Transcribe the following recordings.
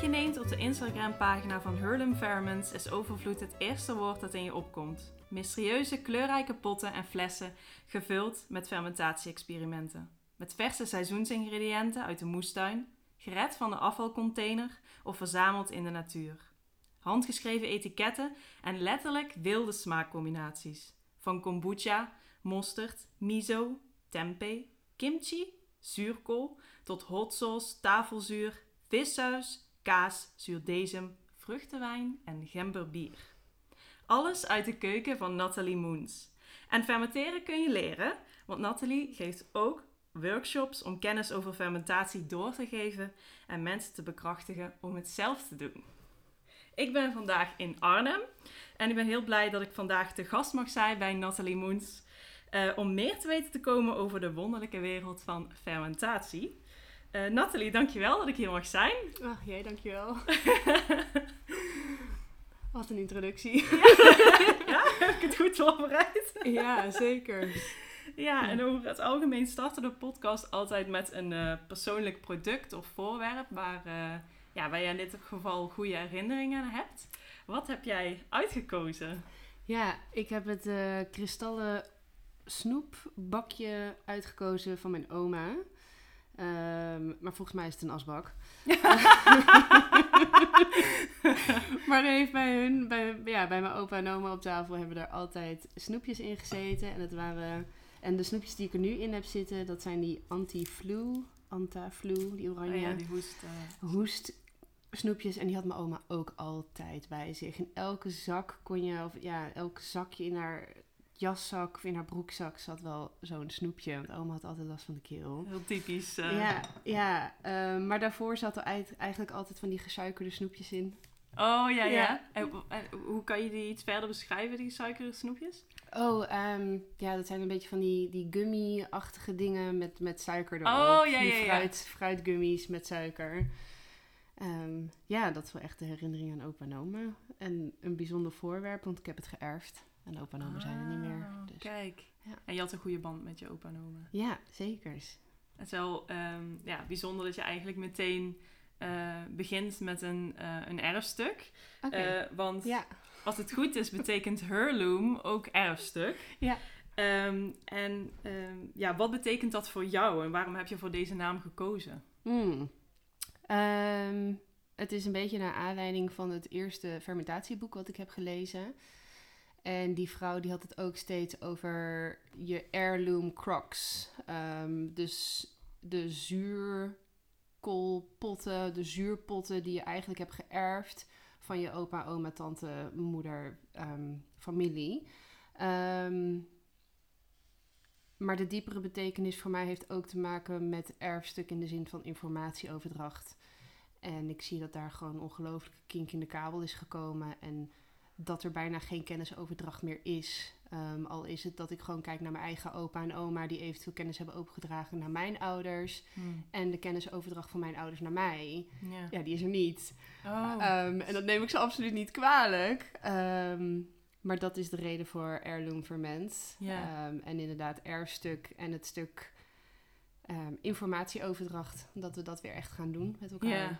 Kijkje neemt op de Instagram-pagina van Hurlem Ferments, is overvloed het eerste woord dat in je opkomt. Mysterieuze, kleurrijke potten en flessen gevuld met fermentatie-experimenten. Met verse seizoensingrediënten uit de moestuin, gered van de afvalcontainer of verzameld in de natuur. Handgeschreven etiketten en letterlijk wilde smaakcombinaties. Van kombucha, mosterd, miso, tempeh, kimchi, zuurkool tot hot sauce, tafelzuur, vissaus, kaas, zuurdesem, vruchtenwijn en gemberbier. Alles uit de keuken van Nathalie Moens. En fermenteren kun je leren, want Nathalie geeft ook workshops om kennis over fermentatie door te geven en mensen te bekrachtigen om het zelf te doen. Ik ben vandaag in Arnhem en ik ben heel blij dat ik vandaag te gast mag zijn bij Nathalie Moens uh, om meer te weten te komen over de wonderlijke wereld van fermentatie. Uh, Nathalie, dankjewel dat ik hier mag zijn. Ach, jij dankjewel. Wat een introductie. ja, heb ik het goed voorbereid? ja, zeker. Ja, en over het algemeen starten de podcast altijd met een uh, persoonlijk product of voorwerp waar, uh, ja, waar je in dit geval goede herinneringen aan hebt. Wat heb jij uitgekozen? Ja, ik heb het uh, kristallen snoepbakje uitgekozen van mijn oma. Um, maar volgens mij is het een asbak. maar heeft bij hun, bij, ja, bij mijn opa en oma op tafel hebben er altijd snoepjes in gezeten. En het waren. En de snoepjes die ik er nu in heb zitten, dat zijn die anti-flu, anta-flu, die oranje oh ja, die hoest, uh... hoest snoepjes. En die had mijn oma ook altijd bij zich. In elke zak kon je, of ja, elk zakje in haar jaszak of in haar broekzak zat wel zo'n snoepje. Want oma had altijd last van de keel. Heel typisch. Uh... Ja, ja uh, maar daarvoor zat er eigenlijk altijd van die gesuikerde snoepjes in. Oh ja, ja. ja. En, en, hoe kan je die iets verder beschrijven, die gesuikerde snoepjes? Oh, um, ja, dat zijn een beetje van die, die gummy-achtige dingen met, met suiker erop. Oh ja, die ja, fruit, fruitgummies met suiker. Um, ja, dat is wel echt de herinnering aan opa en oma. En een bijzonder voorwerp, want ik heb het geërfd. En opa en oma zijn er niet meer. Dus. Kijk. Ja. En je had een goede band met je opa en oma. Ja, zeker. Het is wel um, ja, bijzonder dat je eigenlijk meteen uh, begint met een, uh, een erfstuk. Okay. Uh, want ja. als het goed is, betekent heirloom ook erfstuk. Ja. Um, en um, ja, wat betekent dat voor jou en waarom heb je voor deze naam gekozen? Mm. het is een beetje naar aanleiding van het eerste fermentatieboek wat ik heb gelezen. En die vrouw die had het ook steeds over je heirloom crocs. Um, dus de zuurkoolpotten, de zuurpotten die je eigenlijk hebt geërfd van je opa, oma, tante, moeder, um, familie. Um, maar de diepere betekenis voor mij heeft ook te maken met erfstuk in de zin van informatieoverdracht. En ik zie dat daar gewoon ongelooflijke kink in de kabel is gekomen. En dat er bijna geen kennisoverdracht meer is. Um, al is het dat ik gewoon kijk naar mijn eigen opa en oma, die eventueel kennis hebben overgedragen naar mijn ouders. Hmm. En de kennisoverdracht van mijn ouders naar mij. Ja, ja die is er niet. Oh. Um, en dat neem ik ze absoluut niet kwalijk. Um, maar dat is de reden voor heirloom ferment. Ja. en inderdaad, erfstuk en het stuk informatieoverdracht. Dat we dat weer echt gaan doen met elkaar. Ja.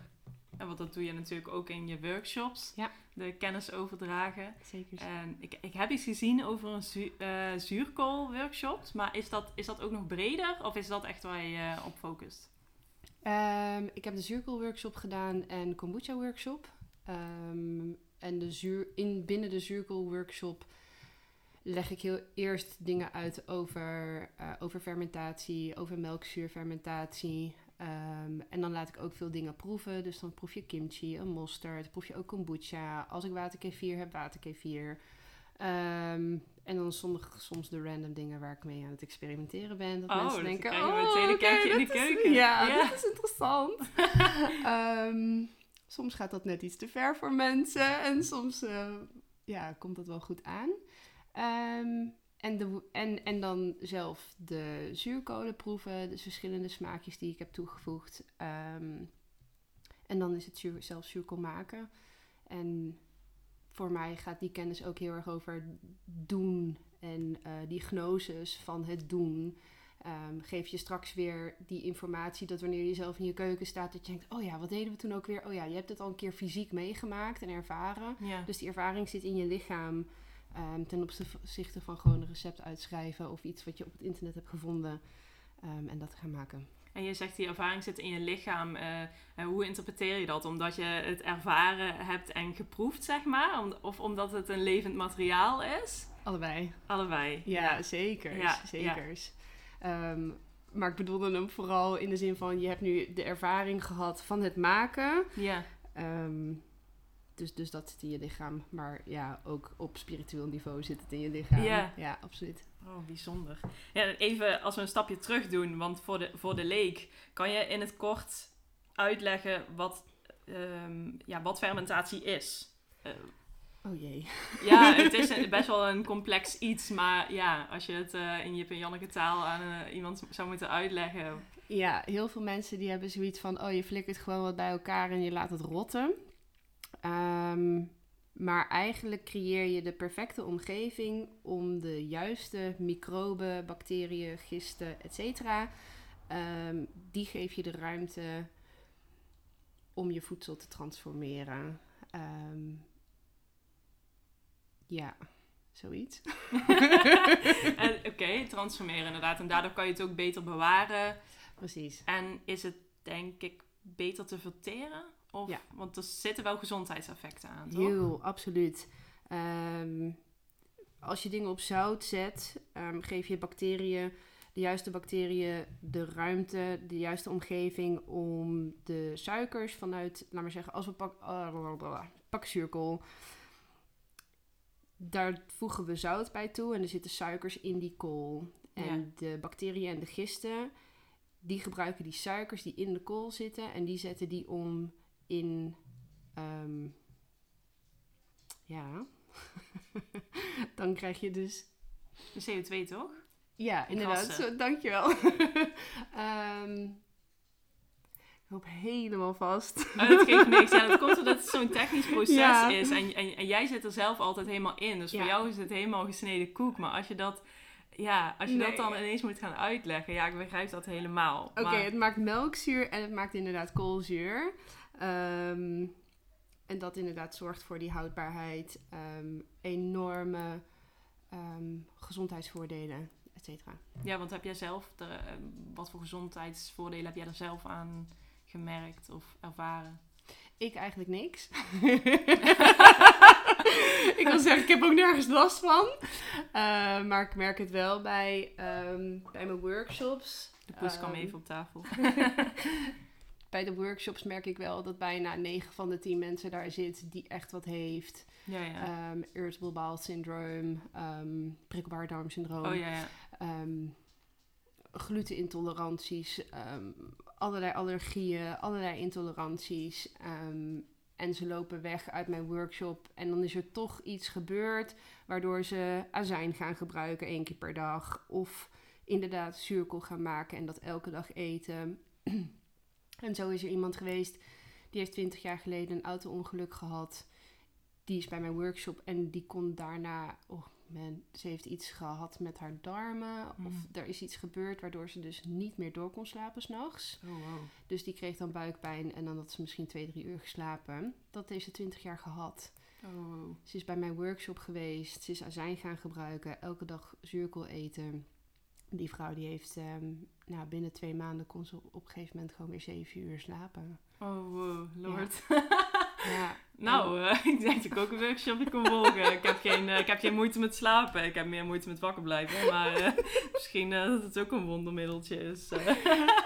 En want dat doe je natuurlijk ook in je workshops. Ja. De kennis overdragen. Zeker. En ik, ik heb iets gezien over een zu uh, zuurkool workshop. Maar is dat, is dat ook nog breder? Of is dat echt waar je uh, op focust? Um, ik heb de zuurkool workshop gedaan en kombucha workshop. Um, en de zuur, in, binnen de zuurkool workshop leg ik heel eerst dingen uit over, uh, over fermentatie, over melkzuurfermentatie. Um, en dan laat ik ook veel dingen proeven. Dus dan proef je kimchi, een mosterd, proef je ook kombucha. Als ik waterkefir heb, waterkefir. Um, en dan soms, soms de random dingen waar ik mee aan het experimenteren ben. Dat oh, mensen denken, oh, oh, meteen een okay, kijkje in de is, keuken. Ja, ja, dat is interessant. um, soms gaat dat net iets te ver voor mensen en soms eh, ja, komt dat wel goed aan. Ehm, en, de, en, en dan zelf de zuurkolen proeven, de verschillende smaakjes die ik heb toegevoegd. Ehm, en dan is het zuur, zelf zuurkool maken. En voor mij gaat die kennis ook heel erg over doen en uh, die gnosis van het doen. Um, geef je straks weer die informatie dat wanneer je zelf in je keuken staat, dat je denkt: Oh ja, wat deden we toen ook weer? Oh ja, je hebt het al een keer fysiek meegemaakt en ervaren. Ja. Dus die ervaring zit in je lichaam um, ten opzichte van gewoon een recept uitschrijven of iets wat je op het internet hebt gevonden um, en dat gaan maken. En je zegt die ervaring zit in je lichaam. Uh, hoe interpreteer je dat? Omdat je het ervaren hebt en geproefd, zeg maar? Om, of omdat het een levend materiaal is? Allebei. Allebei. Ja, ja. zeker. Ja, zekers. Ja. Um, maar ik bedoelde hem vooral in de zin van... je hebt nu de ervaring gehad van het maken. Ja. Um, dus, dus dat zit in je lichaam. Maar ja, ook op spiritueel niveau zit het in je lichaam. Ja, ja absoluut. Oh, bijzonder. Ja, even als we een stapje terug doen, want voor de, voor de leek, kan je in het kort uitleggen wat, um, ja, wat fermentatie is? Uh, oh jee. Ja, het is een, best wel een complex iets, maar ja, als je het uh, in Jip en Janneke taal aan uh, iemand zou moeten uitleggen. Ja, heel veel mensen die hebben zoiets van, oh je flikkert gewoon wat bij elkaar en je laat het rotten. Um, maar eigenlijk creëer je de perfecte omgeving om de juiste microben, bacteriën, gisten, etc. Um, die geef je de ruimte om je voedsel te transformeren. Um, ja, zoiets. Oké, okay, transformeren inderdaad. En daardoor kan je het ook beter bewaren. Precies. En is het denk ik beter te verteren? Of, ja. Want er zitten wel gezondheidseffecten aan, toch? Heel, absoluut. Um, als je dingen op zout zet, um, geef je bacteriën, de juiste bacteriën, de ruimte, de juiste omgeving om de suikers vanuit, laat maar zeggen, als we pak, uh, pak zuurkool, daar voegen we zout bij toe en er zitten suikers in die kool. En Ja. de bacteriën en de gisten, die gebruiken die suikers die in de kool zitten en die zetten die om in, ehm, ja, dan krijg je dus, De CO2 toch? ja, inderdaad, zo, dankjewel. Ehm ik loop helemaal vast. Oh, dat geeft niks. Ja, dat komt omdat het zo'n technisch proces Ja. is. En, en, en jij zit er zelf altijd helemaal in. Dus voor jou is het helemaal gesneden koek. Maar als je dat, ja, als je Nee. dat dan ineens moet gaan uitleggen, ja, ik begrijp dat helemaal. Oké, Maar- het maakt melkzuur en het maakt inderdaad koolzuur. Ehm, en dat inderdaad zorgt voor die houdbaarheid, ehm, enorme ehm, gezondheidsvoordelen, et cetera. Ja, want heb jij zelf, de, wat voor gezondheidsvoordelen heb jij er zelf aan gemerkt of ervaren? Ik eigenlijk niks. ik wil zeggen, ik heb ook nergens last van. Maar ik merk het wel bij, bij mijn workshops. De poes kwam Ehm, even op tafel. Bij de workshops merk ik wel dat bijna 9 van de 10 mensen daar zit die echt wat heeft. ja, ja. Ehm irritable bowel syndrome, ehm prikkelbaar darmsyndroom, oh ja, ja. ehm, glutenintoleranties, allerlei allergieën, allerlei intoleranties. en ze lopen weg uit mijn workshop en dan is er toch iets gebeurd waardoor ze azijn gaan gebruiken één keer per dag. Of inderdaad zuurkool gaan maken en dat elke dag eten. en zo is er iemand geweest die heeft 20 jaar geleden een auto-ongeluk gehad. Die is bij mijn workshop en die kon daarna... Oh man, ze heeft iets gehad met haar darmen. Of Mm. er is iets gebeurd waardoor ze dus niet meer door kon slapen s'nachts. Oh, wow. Dus die kreeg dan buikpijn en dan had ze misschien twee, drie uur geslapen. Dat heeft ze 20 jaar gehad. Oh. Ze is bij mijn workshop geweest. Ze is azijn gaan gebruiken. Elke dag zuurkool eten. Die vrouw die heeft ehm, nou, binnen twee maanden kon ze op een gegeven moment gewoon weer zeven uur slapen. Oh, wow, lord. Ja, nou, eh, ik denk dat ik ook een workshopje kon volgen. ik, heb geen, eh, ik heb geen moeite met slapen. Ik heb meer moeite met wakker blijven. Maar eh, misschien dat het ook een wondermiddeltje is.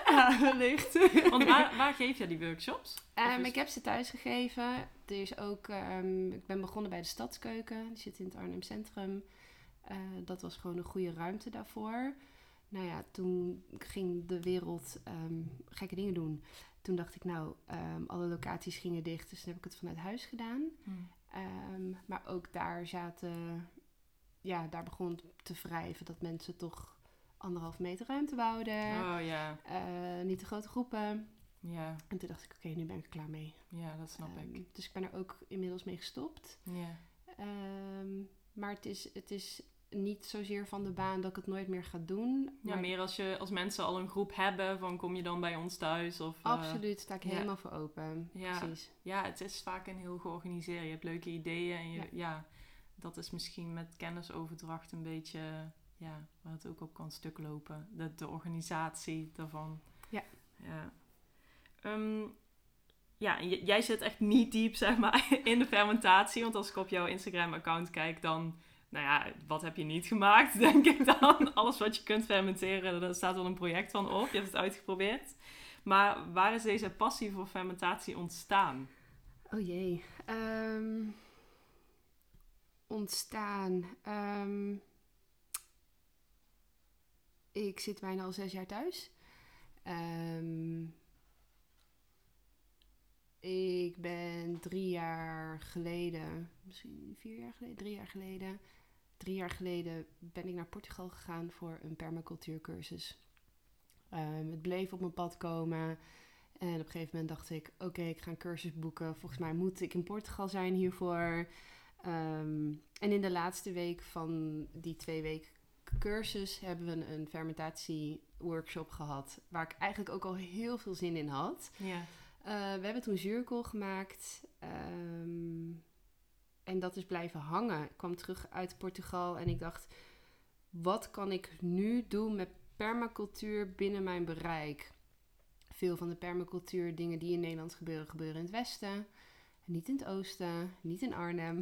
ja wellicht. Want waar, waar geef jij die workshops? Ehm, ik heb ze thuis gegeven. Er is ook, ehm, ik ben begonnen bij de Stadskeuken. Die zit in het Arnhem Centrum. Dat was gewoon een goede ruimte daarvoor. Nou ja, toen ging de wereld ehm, gekke dingen doen. toen dacht ik, nou, ehm, alle locaties gingen dicht, dus toen heb ik het vanuit huis gedaan. Hm. Ehm, maar ook daar zaten, ja, daar begon te wrijven dat mensen toch anderhalf meter ruimte wouden. Oh ja, eh, niet te grote groepen. ja, En toen dacht ik, oké, nu ben ik er klaar mee. ja, dat snap ik. Dus ik ben er ook inmiddels mee gestopt. Ja. Maar het is, het is niet zozeer van de baan dat ik het nooit meer ga doen. ja, meer als, je, als mensen al een groep hebben, van kom je dan bij ons thuis? Of, eh, Absoluut, sta ik ja. helemaal voor open. Ja. Precies. Ja, het is vaak een heel georganiseerd. Je hebt leuke ideeën en je, ja. Ja. dat is misschien met kennisoverdracht een beetje, ja, waar het ook op kan stuk lopen. De, de organisatie daarvan. Ja. Ja. Ehm, ja, jij zit echt niet diep, zeg maar, in de fermentatie. Want als ik op jouw Instagram-account kijk, dan, nou ja, wat heb je niet gemaakt, denk ik dan? Alles wat je kunt fermenteren, daar staat wel een project van op. Je hebt het uitgeprobeerd. Maar waar is deze passie voor fermentatie ontstaan? Oh jee. Ehm, ontstaan. Ehm, ik zit bijna al zes jaar thuis. Ehm, ik ben drie jaar geleden, misschien vier jaar geleden, drie jaar geleden, drie jaar geleden ben ik naar Portugal gegaan voor een permacultuurcursus. Ehm, het bleef op mijn pad komen. En op een gegeven moment dacht ik, oké, ik ga een cursus boeken. Volgens mij moet ik in Portugal zijn hiervoor. Ehm, en in de laatste week van die twee weken cursus hebben we een, een fermentatieworkshop gehad. Waar ik eigenlijk ook al heel veel zin in had. Ja. Eh, we hebben toen zuurkool gemaakt. ehm, en dat is blijven hangen. Ik kwam terug uit Portugal en ik dacht... Wat kan ik nu doen met permacultuur binnen mijn bereik? Veel van de permacultuur dingen die in Nederland gebeuren... gebeuren in het westen. Niet in het oosten. Niet in Arnhem.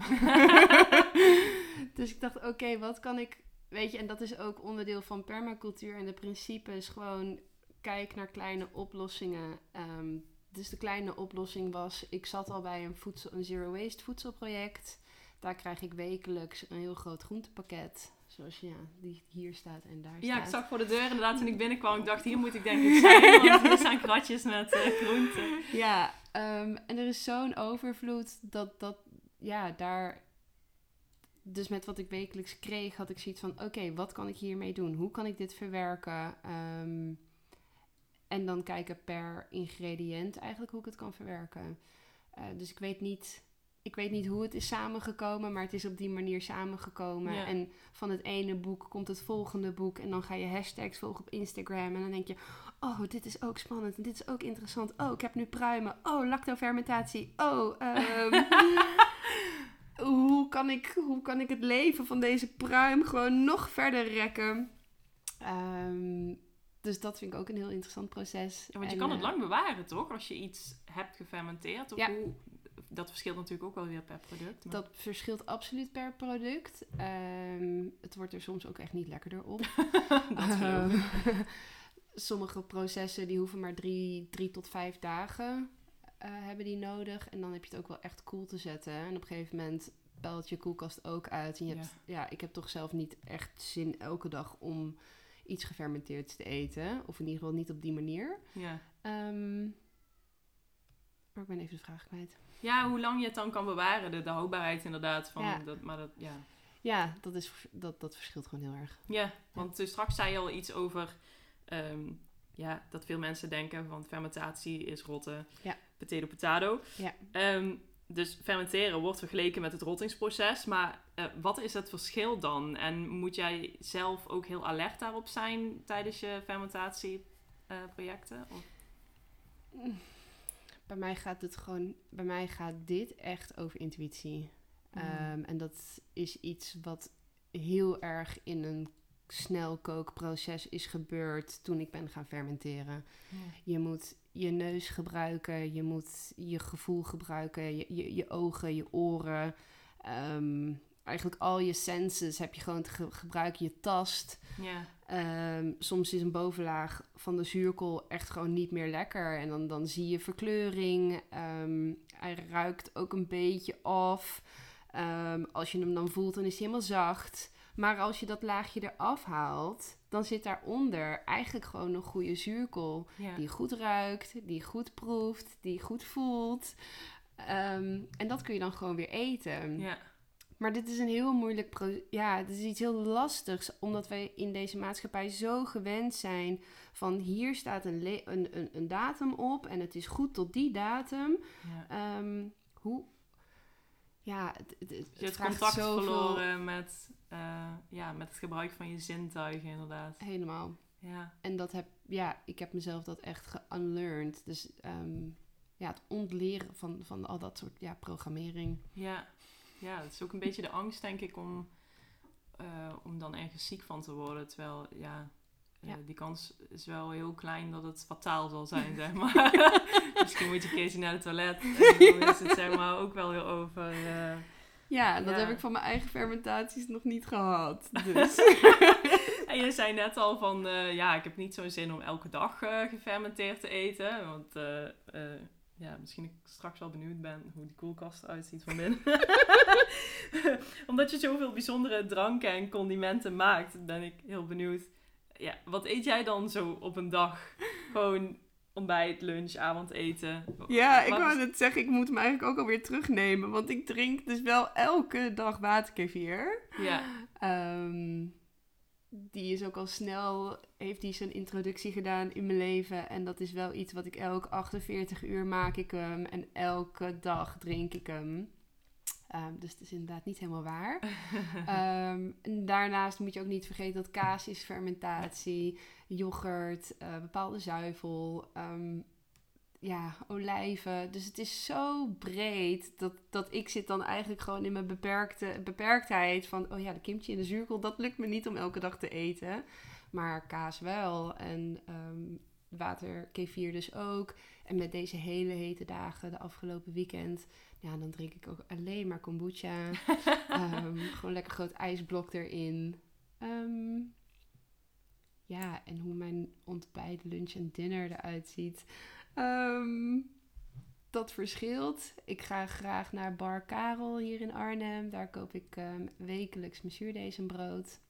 dus ik dacht, oké, wat kan ik... Weet je, en dat is ook onderdeel van permacultuur. En de principe is gewoon... Kijk naar kleine oplossingen. Ehm, dus de kleine oplossing was, ik zat al bij een, voedsel, een zero waste voedselproject. Daar krijg ik wekelijks een heel groot groentepakket. Zoals ja, die hier staat en daar Ja, staat. ik zag voor de deur inderdaad toen ik binnenkwam. Ik dacht, hier moet ik denk ik zijn. Want hier staan kratjes met eh, groenten. Ja, ehm, en er is zo'n overvloed dat, dat, ja, daar... Dus met wat ik wekelijks kreeg, had ik zoiets van... Oké, wat kan ik hiermee doen? Hoe kan ik dit verwerken? Ehm, en dan kijken per ingrediënt eigenlijk hoe ik het kan verwerken. Eh, dus ik weet niet... Ik weet niet hoe het is samengekomen, maar het is op die manier samengekomen. Ja. En van het ene boek komt het volgende boek. En dan ga je hashtags volgen op Instagram. En dan denk je, oh, dit is ook spannend. En dit is ook interessant. Oh, ik heb nu pruimen. Oh, lactofermentatie. Oh, ehm, hoe, kan ik, hoe kan ik het leven van deze pruim gewoon nog verder rekken? Ehm, dus dat vind ik ook een heel interessant proces. Ja, want je En, kan het eh, lang bewaren, toch? Als je iets hebt gefermenteerd. Of Ja. hoe, dat verschilt natuurlijk ook wel weer per product. maar- Dat verschilt absoluut per product. Ehm, het wordt er soms ook echt niet lekkerder op. dat. Ehm, sommige processen die hoeven maar drie, drie tot vijf dagen eh, hebben die nodig. En dan heb je het ook wel echt koel te zetten. En op een gegeven moment belt je koelkast ook uit. En je Ja. hebt, ja, ik heb toch zelf niet echt zin elke dag om iets gefermenteerd te eten. Of in ieder geval niet op die manier. Ja. Ehm, maar ik ben even de vraag kwijt. ja, hoe lang je het dan kan bewaren. De, de houdbaarheid inderdaad. Van Ja. dat, maar dat, ja. Ja, dat, is, dat, dat verschilt gewoon heel erg. Ja, want dus straks zei je al iets over ehm, ja, dat veel mensen denken van fermentatie is rotten. Ja. Potato potato. Ja. Ehm, dus fermenteren wordt vergeleken met het rottingsproces. Maar eh, wat is het verschil dan? En moet jij zelf ook heel alert daarop zijn tijdens je fermentatieprojecten? Of Bij mij gaat het gewoon, bij mij gaat dit echt over intuïtie. Mm. Ehm, en dat is iets wat heel erg in een snelkookproces is gebeurd toen ik ben gaan fermenteren. Je moet je neus gebruiken, je moet je gevoel gebruiken, je, je, je ogen, je oren. Ehm, eigenlijk al je senses heb je gewoon te ge- gebruiken, je tast. Ja. Ehm, soms is een bovenlaag van de zuurkool echt gewoon niet meer lekker. En dan, dan zie je verkleuring. Ehm, hij ruikt ook een beetje af. Ehm, als je hem dan voelt, dan is hij helemaal zacht. Maar als je dat laagje eraf haalt, dan zit daaronder eigenlijk gewoon een goede zuurkool. Die goed ruikt, die goed proeft, die goed voelt. En dat kun je dan gewoon weer eten. ja. Maar dit is een heel moeilijk... Pro ja, het is iets heel lastigs. Omdat wij in deze maatschappij zo gewend zijn... van hier staat een, een, een, een datum op... en het is goed tot die datum. ja. Ehm, hoe... Ja, het, het, het, Je het contact zoveel- verloren met, eh, ja, met het gebruik van je zintuigen, inderdaad. Helemaal. Ja, En dat heb... Ja, ik heb mezelf dat echt geunlearned. Dus ehm, ja, het ontleren van, van al dat soort ja, programmering. ja. Ja, het is ook een beetje de angst, denk ik, om, eh, om dan ergens ziek van te worden. Terwijl, ja, eh, Ja. die kans is wel heel klein dat het fataal zal zijn, zeg maar. Misschien moet je Casey naar het toilet. En dan is het, zeg maar, ook wel weer over. eh, Ja, dat Ja. heb ik van mijn eigen fermentaties nog niet gehad. Dus... En je zei net al van, ja, ik heb niet zo'n zin om elke dag gefermenteerd te eten. Want ja, misschien ik straks wel benieuwd ben hoe die koelkast eruit ziet van binnen. Omdat je zoveel bijzondere dranken en condimenten maakt, ben ik heel benieuwd. Ja, wat eet jij dan zo op een dag? Gewoon ontbijt, lunch, avondeten? Ja, ik wou net zeggen, ik moet hem eigenlijk ook alweer terugnemen. Want ik drink dus wel elke dag waterkefir. Ja, Ehm, die is ook al snel, heeft die zijn introductie gedaan in mijn leven. En dat is wel iets wat ik elk 48 uur maak ik hem. En elke dag drink ik hem. Ehm, dus het is inderdaad niet helemaal waar. Ehm, en daarnaast moet je ook niet vergeten dat kaas is fermentatie, yoghurt, eh, bepaalde zuivel, ehm, ja, olijven. Dus het is zo breed dat, dat ik zit dan eigenlijk gewoon in mijn beperkte, beperktheid van, oh ja, de kimchi en de zuurkool, dat lukt me niet om elke dag te eten. Maar kaas wel en ehm water, kefir dus ook. En met deze hele hete dagen, de afgelopen weekend, ja, dan drink ik ook alleen maar kombucha. Ehm, gewoon lekker groot ijsblok erin. Ehm, ja, en hoe mijn ontbijt, lunch en dinner eruit ziet. Ehm, dat verschilt. Ik ga graag naar Bar Karel hier in Arnhem. Daar koop ik ehm, wekelijks mijn zuurdezenbrood.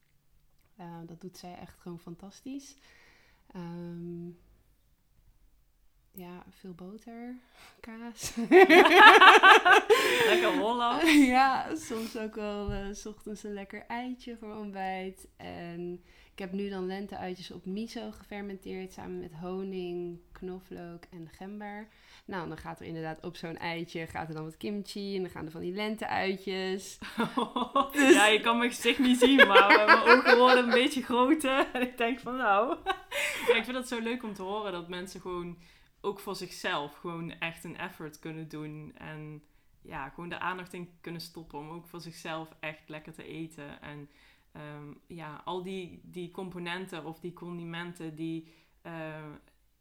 Eh, dat doet zij echt gewoon fantastisch. Ehm, ja, veel boter, kaas. lekker Holland. ja, soms ook wel eh, s ochtends een lekker eitje voor ontbijt. En ik heb nu dan lenteuitjes op miso gefermenteerd samen met honing, knoflook en gember. Nou, dan gaat er inderdaad op zo'n eitje, gaat er dan wat kimchi en dan gaan er van die lenteuitjes. Dus- Ja, je kan mijn gezicht niet zien, maar mijn ogen worden een beetje groter. En ik denk van nou. Ja, ik vind het zo leuk om te horen dat mensen gewoon ook voor zichzelf gewoon echt een effort kunnen doen. En ja, gewoon de aandacht in kunnen stoppen om ook voor zichzelf echt lekker te eten. En ehm, ja, al die, die componenten of die condimenten, die, eh,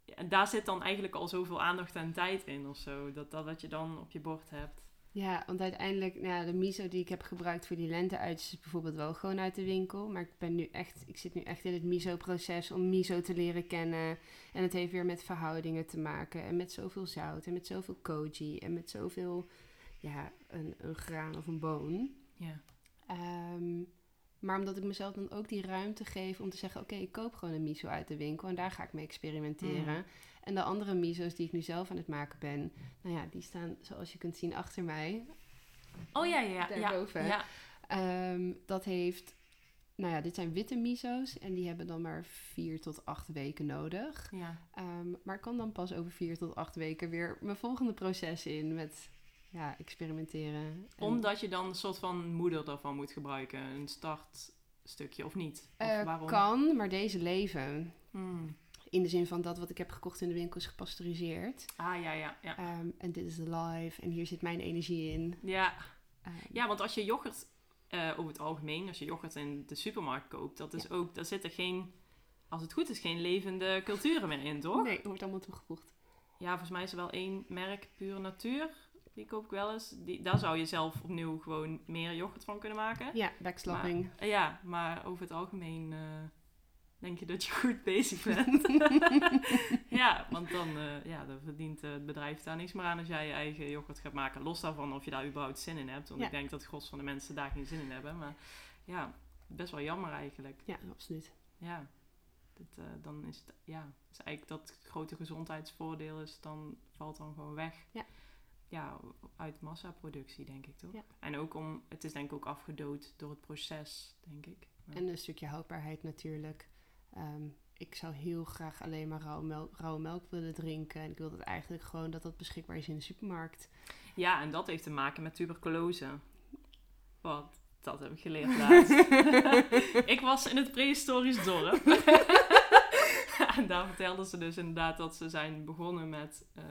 ja, daar zit dan eigenlijk al zoveel aandacht en tijd in of zo. Dat, dat wat je dan op je bord hebt. Ja, want uiteindelijk, nou ja, de miso die ik heb gebruikt voor die lenteuitjes is bijvoorbeeld wel gewoon uit de winkel. Maar ik ben nu echt, ik zit nu echt in het miso-proces om miso te leren kennen. En het heeft weer met verhoudingen te maken. En met zoveel zout en met zoveel koji en met zoveel, ja, een, een graan of een boon. Ja. Ehm, maar omdat ik mezelf dan ook die ruimte geef om te zeggen: Oké, ik koop gewoon een miso uit de winkel en daar ga ik mee experimenteren. Mm. En de andere miso's die ik nu zelf aan het maken ben, nou ja, die staan zoals je kunt zien achter mij. Oh ja, ja, ja. Daarboven. Ja, Ehm, dat heeft, nou ja, dit zijn witte miso's en die hebben dan maar vier tot acht weken nodig. ja. Ehm, maar ik kan dan pas over vier tot acht weken weer mijn volgende proces in met ja, experimenteren. En- Omdat je dan een soort van moeder daarvan moet gebruiken. Een startstukje of niet? Of Eh, waarom? kan, maar deze leven. Hmm. In de zin van dat wat ik heb gekocht in de winkel is gepasteuriseerd. Ah, ja, ja, ja. Ehm, en dit is live en hier zit mijn energie in. Ja, Ehm, ja want als je yoghurt, eh, over het algemeen, als je yoghurt in de supermarkt koopt, dat is ook, daar zitten geen, als het goed is, geen levende culturen meer in, toch? Nee, wordt allemaal toegevoegd. Ja, volgens mij is er wel één merk, Pure Natuur. Die koop ik wel eens. Die, daar zou je zelf opnieuw gewoon meer yoghurt van kunnen maken. Ja, backslapping. Ja, maar over het algemeen eh, denk je dat je goed bezig bent. ja, want dan, eh, ja, dan verdient eh, het bedrijf daar niks meer aan als jij je eigen yoghurt gaat maken. Los daarvan of je daar überhaupt zin in hebt. Want Ja. ik denk dat het gros van de mensen daar geen zin in hebben. Maar ja, best wel jammer eigenlijk. Ja, absoluut. Ja, dat, dan is het, ja, is eigenlijk dat grote gezondheidsvoordeel is, dan valt dan gewoon weg. Ja. Ja, uit massaproductie, denk ik toch? Ja. En ook om, het is denk ik ook afgedood door het proces, denk ik. En een stukje houdbaarheid natuurlijk. Ehm, ik zou heel graag alleen maar rauwe melk, rauwe melk willen drinken. En ik wil dat eigenlijk gewoon dat dat beschikbaar is in de supermarkt. Ja, en dat heeft te maken met tuberculose. Want dat heb ik geleerd laatst. ik was in het prehistorisch dorp. en daar vertelden ze dus inderdaad dat ze zijn begonnen met, eh,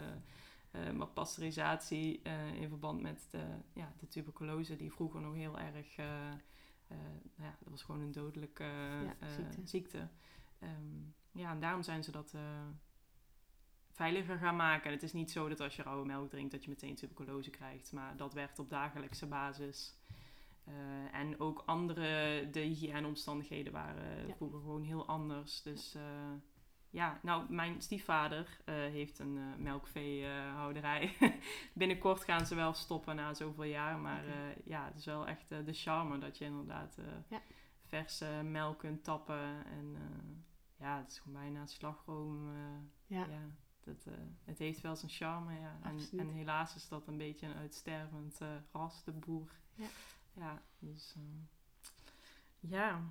eh, met pasteurisatie eh, in verband met de, ja, de tuberculose, die vroeger nog heel erg. eh, eh, nou ja, dat was gewoon een dodelijke eh, ziekte. ziekte. Ehm, ja, en daarom zijn ze dat eh, veiliger gaan maken. En het is niet zo dat als je rauwe melk drinkt dat je meteen tuberculose krijgt. Maar dat werkt op dagelijkse basis. Eh, en ook andere, de hygiëneomstandigheden waren Ja. vroeger gewoon heel anders. Dus eh, ja, nou, mijn stiefvader eh, heeft een eh melkveehouderij. Binnenkort gaan ze wel stoppen na zoveel jaar. Maar eh, ja, het is wel echt de charme dat je inderdaad Ja. verse melk kunt tappen. En ja, het is gewoon bijna slagroom. Ja, ja, dat, het heeft wel zijn charme, ja. En, en helaas is dat een beetje een uitstervend ras, de boer. Ja. Ja, dus... ja.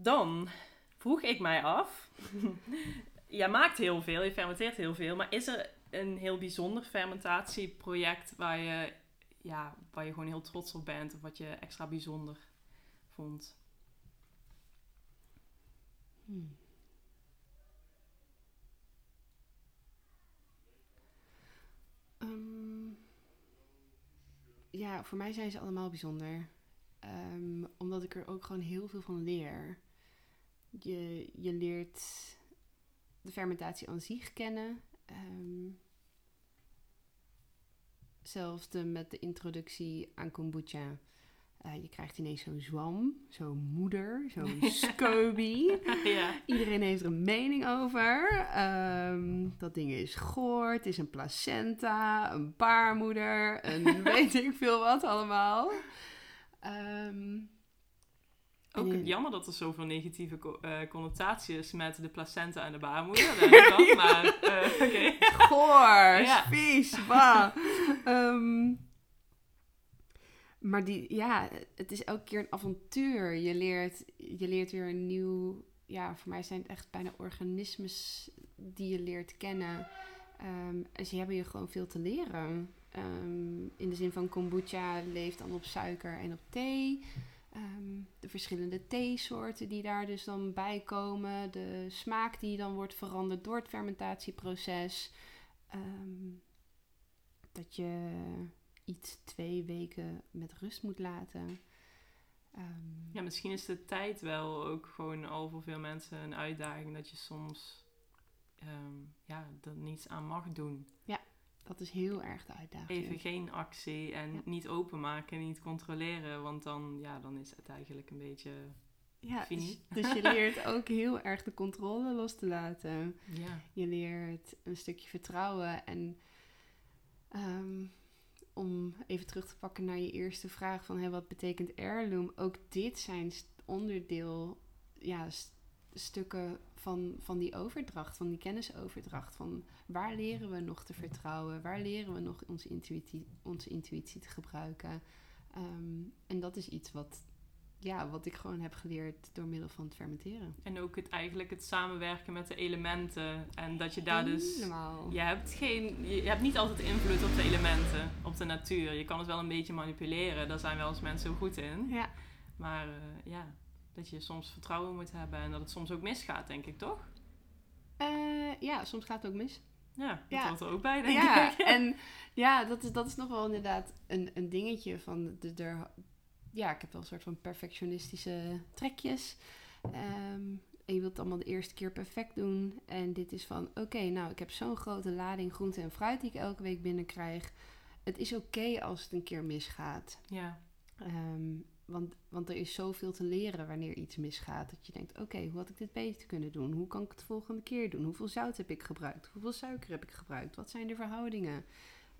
Dan vroeg ik mij af... Jij maakt heel veel, je fermenteert heel veel, maar is er een heel bijzonder fermentatieproject waar je, ja, waar je gewoon heel trots op bent of wat je extra bijzonder vond? Hmm. Ehm, ja, voor mij zijn ze allemaal bijzonder. Ehm, omdat ik er ook gewoon heel veel van leer. Je, je leert de fermentatie aan zich kennen. Ehm, zelfs de, met de introductie aan kombucha. Eh, je krijgt ineens zo'n zwam, zo'n moeder, zo'n scoby. ja. Iedereen heeft er een mening over. Ehm, dat ding is goor, het is een placenta, een baarmoeder, een weet ik veel wat allemaal. Ehm, Ook en- jammer dat er zoveel negatieve co- eh, connotatie is met de placenta en de baarmoeder. denk ik maar eh, oké. Goor, Ja. vies, bah. Ehm, maar die, ja, het is elke keer een avontuur. Je leert, je leert weer een nieuw... Ja, voor mij zijn het echt bijna organismes die je leert kennen. Ehm, en ze hebben je gewoon veel te leren. Ehm, in de zin van kombucha leeft dan op suiker en op thee. Ehm, de verschillende theesoorten die daar dus dan bij komen. De smaak die dan wordt veranderd door het fermentatieproces. Ehm, dat je iets twee weken met rust moet laten. Ehm, Ja, misschien is de tijd wel ook gewoon al voor veel mensen een uitdaging dat je soms ja, er niets aan mag doen. Dat is heel erg de uitdaging. Even geen actie en Ja. niet openmaken, niet controleren, want dan, ja, dan is het eigenlijk een beetje, ja, dus, dus je leert ook heel erg de controle los te laten. ja, Je leert een stukje vertrouwen. En ehm, om even terug te pakken naar je eerste vraag van hey, wat betekent heirloom? Ook dit zijn onderdeel, ja, stukken van, van die overdracht, van die kennisoverdracht. Van waar leren we nog te vertrouwen? Waar leren we nog onze intuïtie, onze intuïtie te gebruiken? Ehm, en dat is iets wat, ja, wat ik gewoon heb geleerd door middel van het fermenteren. En ook het, eigenlijk het samenwerken met de elementen. En dat je daar dus... Je hebt, geen, je hebt niet altijd invloed op de elementen, op de natuur. Je kan het wel een beetje manipuleren. Daar zijn wel eens mensen goed in. Ja. Maar eh, ja, dat je soms vertrouwen moet hebben en dat het soms ook misgaat, denk ik, toch? Eh, ja, soms gaat het ook mis. Ja, dat Ja. hoort er ook bij, denk Ja, ik. en ja, dat is, dat is nog wel inderdaad een, een dingetje van de, de, ja, ik heb wel een soort van perfectionistische trekjes. Ehm, en je wilt allemaal de eerste keer perfect doen. En dit is van, oké, nou, ik heb zo'n grote lading groente en fruit die ik elke week binnenkrijg. Het is oké als het een keer misgaat. Ja, Ehm, want, want er is zoveel te leren wanneer iets misgaat. Dat je denkt, oké, hoe had ik dit beter kunnen doen? Hoe kan ik het de volgende keer doen? Hoeveel zout heb ik gebruikt? Hoeveel suiker heb ik gebruikt? Wat zijn de verhoudingen?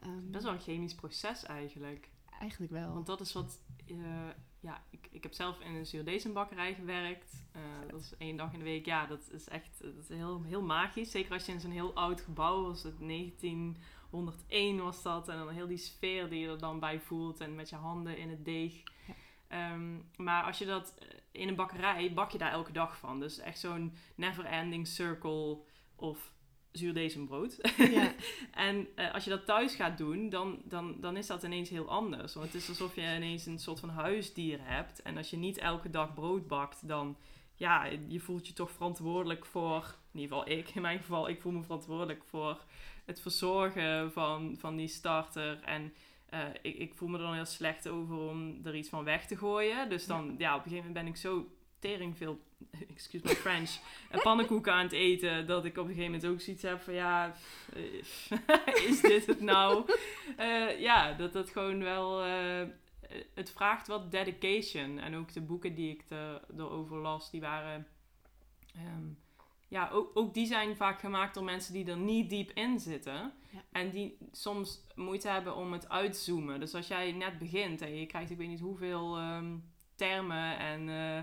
Ehm, best wel een chemisch proces eigenlijk. eigenlijk wel. Want dat is wat... eh, ja, ik, ik heb zelf in een zuurdezenbakkerij gewerkt. Eh, dat is één dag in de week. Ja, dat is echt dat is heel, heel magisch. Zeker als je in zo'n heel oud gebouw was. Het 1901 was dat. En dan heel die sfeer die je er dan bij voelt. En met je handen in het deeg. Ja. Ehm, maar als je dat eh, in een bakkerij, bak je daar elke dag van. Dus echt zo'n never-ending circle of zuurdezenbrood. Ja. En eh, als je dat thuis gaat doen, dan, dan, dan is dat ineens heel anders. Want het is alsof je ineens een soort van huisdier hebt. En als je niet elke dag brood bakt, dan ja, je voelt je toch verantwoordelijk voor, in ieder geval ik, in mijn geval, ik voel me verantwoordelijk voor het verzorgen van, van die starter. En eh, ik, ik voel me er dan heel slecht over om er iets van weg te gooien. Dus dan, ja, op een gegeven moment ben ik zo tering veel, excuse my French, pannenkoeken aan het eten. Dat ik op een gegeven moment ook zoiets heb van ja, eh, is dit het nou? Eh, ja, dat dat gewoon wel, het vraagt wat dedication. En ook de boeken die ik er, erover las, die waren, ehm, ja, ook, ook die zijn vaak gemaakt door mensen die er niet diep in zitten. Ja. En die soms moeite hebben om het uitzoomen. Dus als jij net begint en je krijgt ik weet niet hoeveel ehm, termen en eh,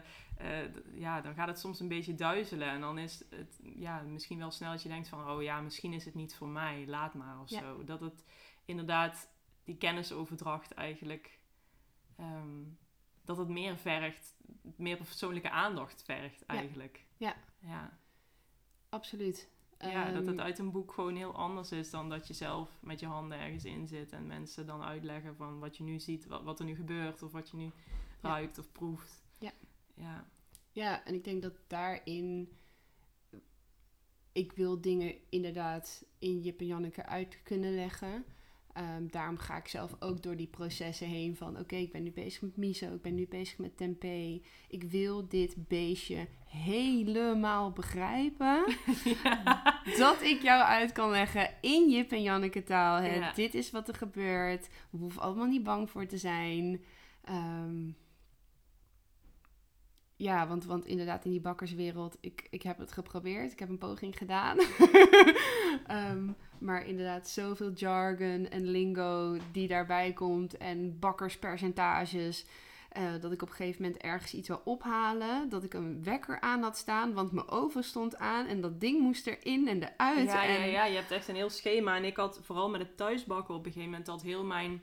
eh, ja, dan gaat het soms een beetje duizelen. En dan is het ja, misschien wel snel dat je denkt van... oh ja, misschien is het niet voor mij, laat maar of Ja. zo. Dat het inderdaad die kennisoverdracht eigenlijk... ehm, dat het meer vergt, meer persoonlijke aandacht vergt Ja. eigenlijk. Ja. Ja, Absoluut. ja dat het Ehm, uit een boek gewoon heel anders is dan dat je zelf met je handen ergens in zit... en mensen dan uitleggen van wat je nu ziet, wat, wat er nu gebeurt... of wat je nu Ja. ruikt of proeft. Ja. Ja. Ja, en ik denk dat daarin... Ik wil dingen inderdaad in Jip en Janneke uit kunnen leggen. Ehm, daarom ga ik zelf ook door die processen heen van... Oké, ik ben nu bezig met miso, ik ben nu bezig met tempeh. Ik wil dit beestje helemaal begrijpen. dat ik jou uit kan leggen in Jip en Janneke taal. Hè. Ja. Dit is wat er gebeurt. We hoeven allemaal niet bang voor te zijn. Ehm, ja, want, want inderdaad in die bakkerswereld, ik, ik heb het geprobeerd. Ik heb een poging gedaan. Ehm, maar inderdaad zoveel jargon en lingo die daarbij komt. En bakkerspercentages. eh, dat ik op een gegeven moment ergens iets wil ophalen. Dat ik een wekker aan had staan, want mijn oven stond aan. En dat ding moest erin en eruit. Ja, ja, en... ja, je hebt echt een heel schema. En ik had vooral met het thuisbakken op een gegeven moment dat heel mijn,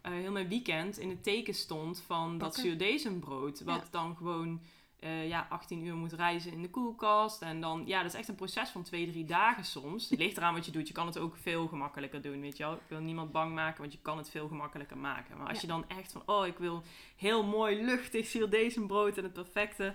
eh, heel mijn weekend in het teken stond van dat Bakken. zuurdezenbrood. Wat Ja. dan gewoon eh, ja, 18 uur moet reizen in de koelkast. En dan, ja, dat is echt een proces van twee, drie dagen soms. Het ligt eraan wat je doet. Je kan het ook veel gemakkelijker doen, weet je wel. Ik wil niemand bang maken, want je kan het veel gemakkelijker maken. Maar als Ja. je dan echt van, oh, ik wil heel mooi luchtig zuurdezenbrood en het perfecte...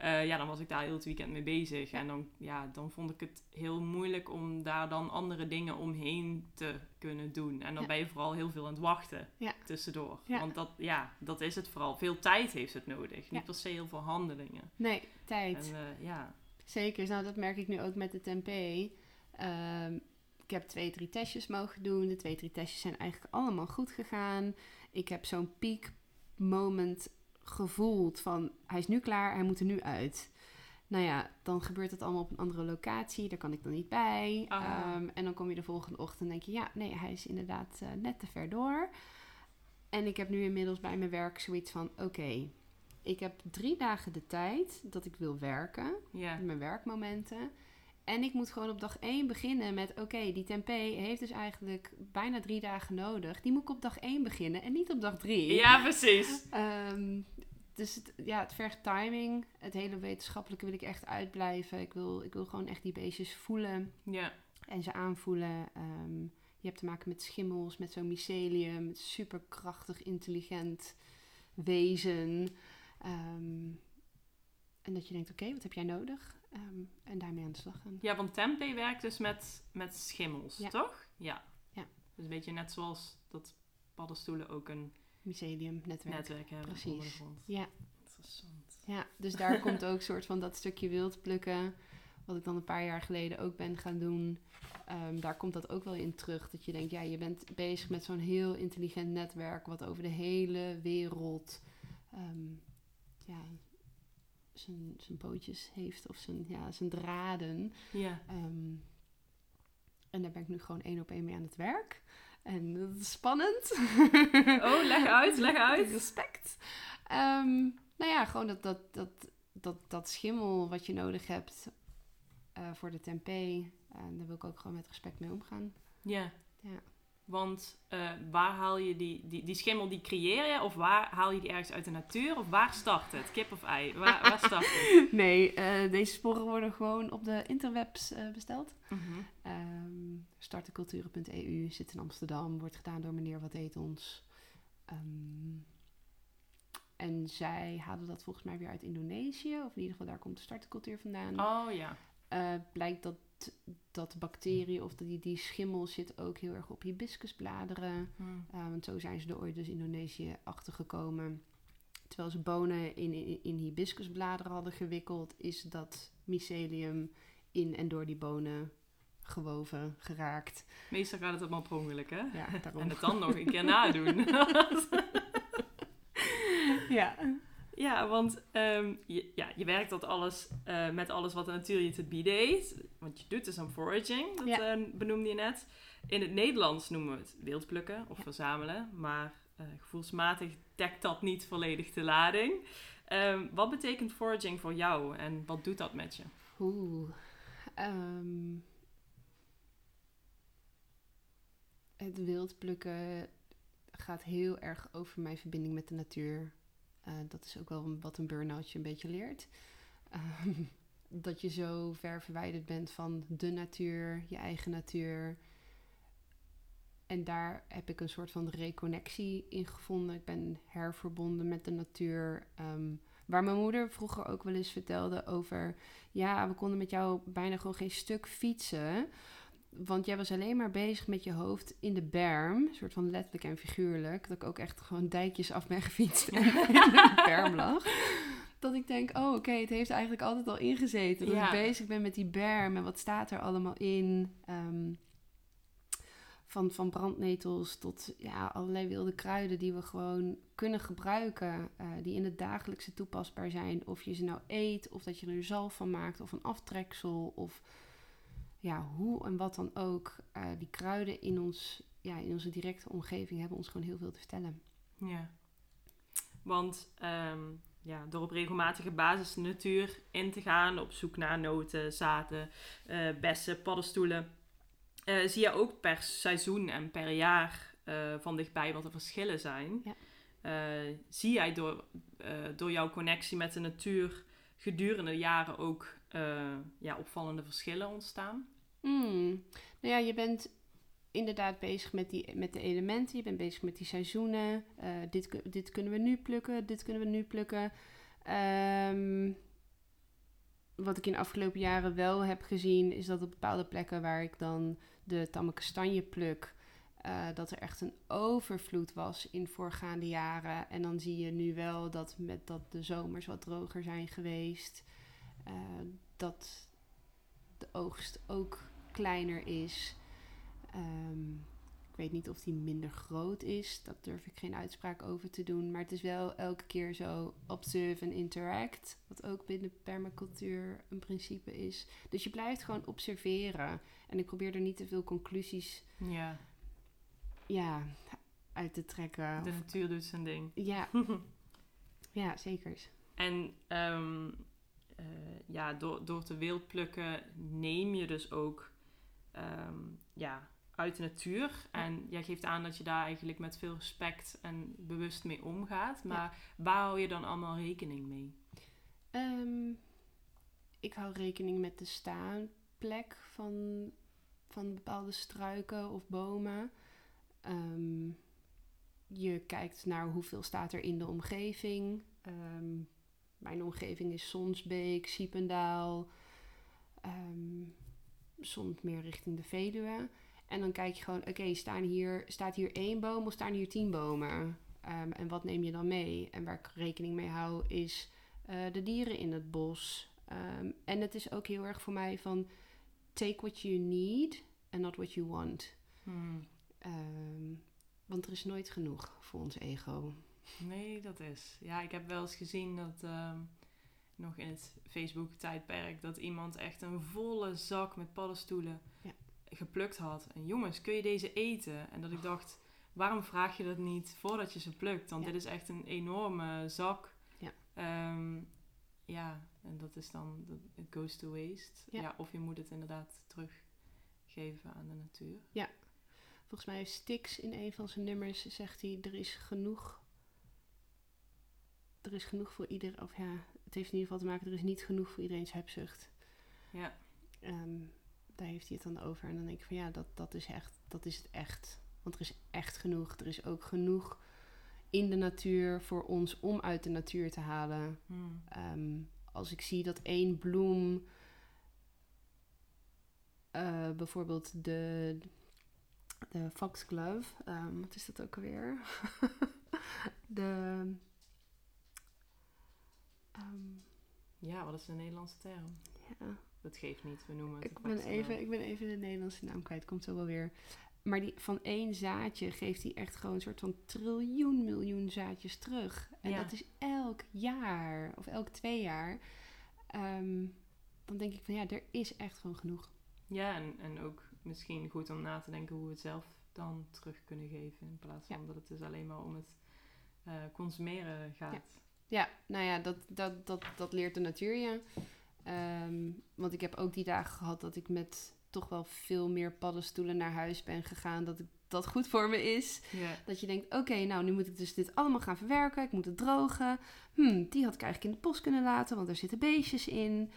Eh, ja, dan was ik daar heel het weekend mee bezig. En dan, ja, dan vond ik het heel moeilijk om daar dan andere dingen omheen te kunnen doen. En dan Ja. ben je vooral heel veel aan het wachten Ja. tussendoor. Ja. Want dat, ja, dat is het vooral. Veel tijd heeft het nodig. Niet per se heel veel handelingen. Nee, tijd. En eh, ja, Zeker, nou dat merk ik nu ook met de tempeh. Ehm, ik heb twee, drie testjes mogen doen. De twee, drie testjes zijn eigenlijk allemaal goed gegaan. Ik heb zo'n peak moment gevoeld van hij is nu klaar, hij moet er nu uit. Nou ja, dan gebeurt het allemaal op een andere locatie. Daar kan ik dan niet bij. Ehm, en dan kom je de volgende ochtend en denk je... ja, nee, hij is inderdaad eh, net te ver door. En ik heb nu inmiddels bij mijn werk zoiets van... oké, ik heb drie dagen de tijd dat ik wil werken mijn werkmomenten. En ik moet gewoon op dag 1 beginnen met: oké, die tempeh heeft dus eigenlijk bijna drie dagen nodig. Die moet ik op dag 1 beginnen en niet op dag 3. ja, precies. Ehm, dus het, ja, het vergt timing. Het hele wetenschappelijke wil ik echt uitblijven. Ik wil, ik wil gewoon echt die beestjes voelen Ja, en ze aanvoelen. Ehm, je hebt te maken met schimmels, met zo'n mycelium, met superkrachtig, intelligent wezen. Ehm, en dat je denkt, oké, wat heb jij nodig? Ehm, en daarmee aan de slag gaan. ja want tempeh werkt dus met, met schimmels, Ja. toch? Ja. Ja. Dus een beetje net zoals dat paddenstoelen ook een Mycelium, netwerk. netwerk hebben Precies. Ja, Interessant. ja, dus daar komt ook soort van dat stukje wild plukken. Wat ik dan een paar jaar geleden ook ben gaan doen. Ehm, daar komt dat ook wel in terug. Dat je denkt, ja, je bent bezig met zo'n heel intelligent netwerk. Wat over de hele wereld ehm, ja, zijn, zijn pootjes heeft. Of zijn, ja, zijn draden. Ja. Ehm, en daar ben ik nu gewoon één op één mee aan het werk. En dat is spannend. Oh, leg uit, leg uit. Respect. Ehm, nou ja, gewoon dat, dat, dat, dat, dat schimmel wat je nodig hebt eh, voor de tempeh. En daar wil ik ook gewoon met respect mee omgaan. Ja. Ja. Want eh, waar haal je die, die, die schimmel, die creëer je? Of waar haal je die ergens uit de natuur? Of waar start het? Kip of ei? Waar, waar start het? Nee, eh, deze sporen worden gewoon op de interwebs eh, besteld. Starteculturen.eu zit in Amsterdam, wordt gedaan door meneer Wat Eet Ons. Ehm, en zij halen dat volgens mij weer uit Indonesië, of in ieder geval daar komt de startecultuur vandaan. Oh ja. Blijkt dat, dat bacteriën of die, die schimmel zit ook heel erg op hibiscusbladeren. Uh, want zo zijn ze er ooit dus Indonesië achtergekomen. Terwijl ze bonen in, in, in hibiscusbladeren hadden gewikkeld, is dat mycelium in en door die bonen gewoven, geraakt. Meestal gaat het allemaal per ongeluk, hè? Ja, daarom. En het dan nog een keer nadoen. ja. ja, want ehm, je, ja, je werkt dat alles, eh, met alles wat de natuur je te bieden heeft. Want je doet dus aan foraging, dat Ja. eh, benoemde je net. In het Nederlands noemen we het wildplukken of verzamelen. Maar eh, gevoelsmatig dekt dat niet volledig de lading. Ehm, wat betekent foraging voor jou en wat doet dat met je? Oeh. Ehm, het wild plukken gaat heel erg over mijn verbinding met de natuur. Eh, dat is ook wel wat een burn-outje een beetje leert. Ehm, dat je zo ver verwijderd bent van de natuur, je eigen natuur. En daar heb ik een soort van reconnectie in gevonden. Ik ben herverbonden met de natuur. Ehm, waar mijn moeder vroeger ook wel eens vertelde over... Ja, we konden met jou bijna gewoon geen stuk fietsen. Want jij was alleen maar bezig met je hoofd in de berm. Een soort van letterlijk en figuurlijk. Dat ik ook echt gewoon dijkjes af ben gefietst en in de berm lag. Dat ik denk, oh oké, het heeft eigenlijk altijd al ingezeten. Dat Ja. ik bezig ben met die berm en wat staat er allemaal in. Ehm, van, van brandnetels tot ja, allerlei wilde kruiden die we gewoon kunnen gebruiken. eh, die in het dagelijkse toepasbaar zijn. Of je ze nou eet, of dat je er een zalf van maakt, of een aftreksel. Of ja, hoe en wat dan ook. eh, die kruiden in, ons, ja, in onze directe omgeving hebben ons gewoon heel veel te vertellen. Ja. Want ehm, ja, door op regelmatige basis de natuur in te gaan, op zoek naar noten, zaden, eh, bessen, paddenstoelen, eh, zie je ook per seizoen en per jaar eh, van dichtbij wat de verschillen zijn. Ja. Zie jij door, door jouw connectie met de natuur gedurende de jaren ook ja, opvallende verschillen ontstaan? Hmm. Nou ja, je bent inderdaad bezig met, die, met de elementen. Je bent bezig met die seizoenen. Eh, dit, dit kunnen we nu plukken, dit kunnen we nu plukken. Ehm, wat ik in de afgelopen jaren wel heb gezien, is dat op bepaalde plekken waar ik dan de tamme kastanje pluk, eh, dat er echt een overvloed was in voorgaande jaren. En dan zie je nu wel dat met dat de zomers wat droger zijn geweest, eh, dat de oogst ook kleiner is. Ehm, ik weet niet of die minder groot is. Dat durf ik geen uitspraak over te doen. Maar het is wel elke keer zo observe en interact. Wat ook binnen permacultuur een principe is. Dus je blijft gewoon observeren. En ik probeer er niet te veel conclusies Ja, ja, uit te trekken. de natuur doet zijn ding. ja, ja, zeker. En ehm, eh, ja, door, door te wild plukken neem je dus ook ehm, ja, uit de natuur. En jij geeft aan dat je daar eigenlijk met veel respect en bewust mee omgaat. Maar waar hou je dan allemaal rekening mee? Ehm, ik hou rekening met de staanplek van, van bepaalde struiken of bomen. Ehm, je kijkt naar hoeveel staat er in de omgeving. Ehm, mijn omgeving is Sonsbeek, Siependaal, soms meer richting de Veluwe. En dan kijk je gewoon, oké, staan hier, staat hier één boom of staan hier tien bomen? Ehm, en wat neem je dan mee? En waar ik rekening mee hou is eh, de dieren in het bos. Ehm, en het is ook heel erg voor mij van take what you need and not what you want. Hmm, Ehm, want er is nooit genoeg voor ons ego. Nee, dat is. Ja, ik heb wel eens gezien dat nog in het Facebook-tijdperk dat iemand echt een volle zak met paddenstoelen Ja. Geplukt had. En jongens, kun je deze eten? En dat ik dacht, waarom vraag je dat niet voordat je ze plukt? Want Ja. dit is echt een enorme zak. Ja. Ehm, ja, en dat is dan, it goes to waste. Ja. Ja. of je moet het inderdaad teruggeven aan de natuur. Volgens mij Stix in een van zijn nummers zegt hij, er is genoeg. Er is genoeg voor ieder, of ja, het heeft in ieder geval te maken, er is niet genoeg voor iedereen's hebzucht. Ja, Ehm, daar heeft hij het dan over. En dan denk ik van ja, dat, dat is echt, dat is het echt. Want er is echt genoeg. Er is ook genoeg in de natuur voor ons om uit de natuur te halen. Hmm. Ehm, als ik zie dat één bloem, eh, bijvoorbeeld de, de foxglove, ehm, wat is dat ook alweer? de, ehm, ja wat is de Nederlandse term? ja, Dat geeft niet, we noemen het ik ben, even, ik ben even de Nederlandse naam kwijt, komt zo wel weer. Maar die, van één zaadje geeft hij echt gewoon een soort van triljoen miljoen zaadjes terug. En Ja. dat is elk jaar, of elk twee jaar. Ehm, dan denk ik van ja, er is echt gewoon genoeg. Ja, en, en ook misschien goed om na te denken hoe we het zelf dan terug kunnen geven. In plaats van Ja. dat het dus alleen maar om het eh, consumeren gaat. Ja, nou ja, dat, dat, dat, dat leert de natuur je. Ehm, want ik heb ook die dagen gehad dat ik met toch wel veel meer paddenstoelen naar huis ben gegaan. Dat ik, dat goed voor me is. Dat je denkt, oké, nou nu moet ik dus dit allemaal gaan verwerken. Ik moet het drogen. Hm, die had ik eigenlijk in de post kunnen laten, want er zitten beestjes in.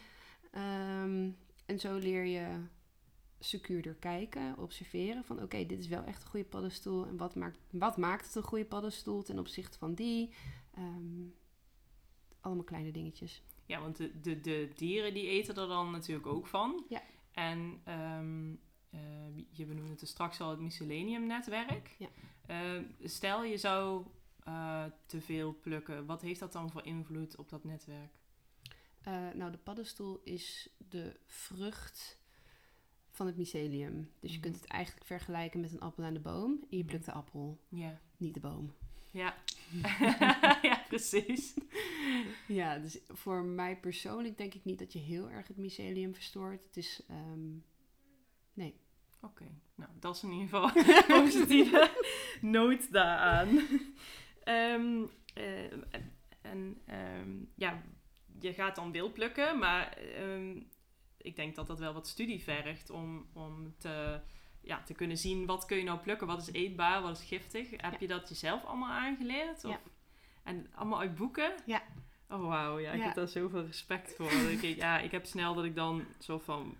Ehm, en zo leer je secuurder kijken, observeren. Van oké, dit is wel echt een goede paddenstoel. En wat maakt, wat maakt het een goede paddenstoel ten opzichte van die? Ehm, allemaal kleine dingetjes. Ja, want de, de, de dieren die eten er dan natuurlijk ook van. Ja. En ehm, eh, je benoemde het straks al het mycelium-netwerk. Ja. Eh, stel je zou eh, te veel plukken, wat heeft dat dan voor invloed op dat netwerk? Nou, de paddenstoel is de vrucht van het mycelium. Dus je Mhm. kunt het eigenlijk vergelijken met een appel aan de boom. En je Mhm. plukt de appel, Ja. niet de boom. Ja. precies. Ja, dus voor mij persoonlijk denk ik niet dat je heel erg het mycelium verstoort. Het is, ehm, nee. Oké, nou dat is in ieder geval een positieve noot daaraan. Ehm, eh, en ehm, ja, je gaat dan wild plukken, maar ik denk dat dat wel wat studie vergt om, om te, ja, te kunnen zien wat kun je nou plukken, wat is eetbaar, wat is giftig. Heb Ja. je dat jezelf allemaal aangeleerd? Of, Ja. En allemaal uit boeken? Ja. Oh wauw, ja, ik Ja. heb daar zoveel respect voor. Ik, ja, ik heb snel dat ik dan zo van,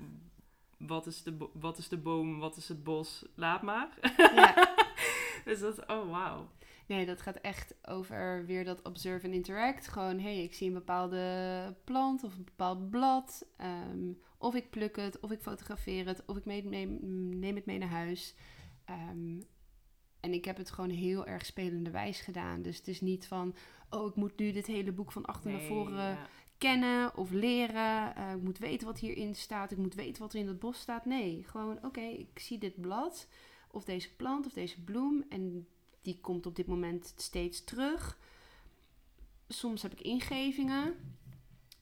wat is de, wat is de boom, wat is het bos, laat maar. Ja. dus dat, oh wauw. Nee, dat gaat echt over weer dat observe and interact. Gewoon, hé, hey, ik zie een bepaalde plant of een bepaald blad. ehm, of ik pluk het, of ik fotografeer het, of ik mee- neem, neem het mee naar huis. Ehm, en ik heb het gewoon heel erg spelenderwijs gedaan. Dus het is niet van, oh, ik moet nu dit hele boek van achter naar voren ja. kennen of leren. Eh, ik moet weten wat hierin staat. Ik moet weten wat er in dat bos staat. Nee, gewoon oké, ik zie dit blad of deze plant of deze bloem en die komt op dit moment steeds terug. Soms heb ik ingevingen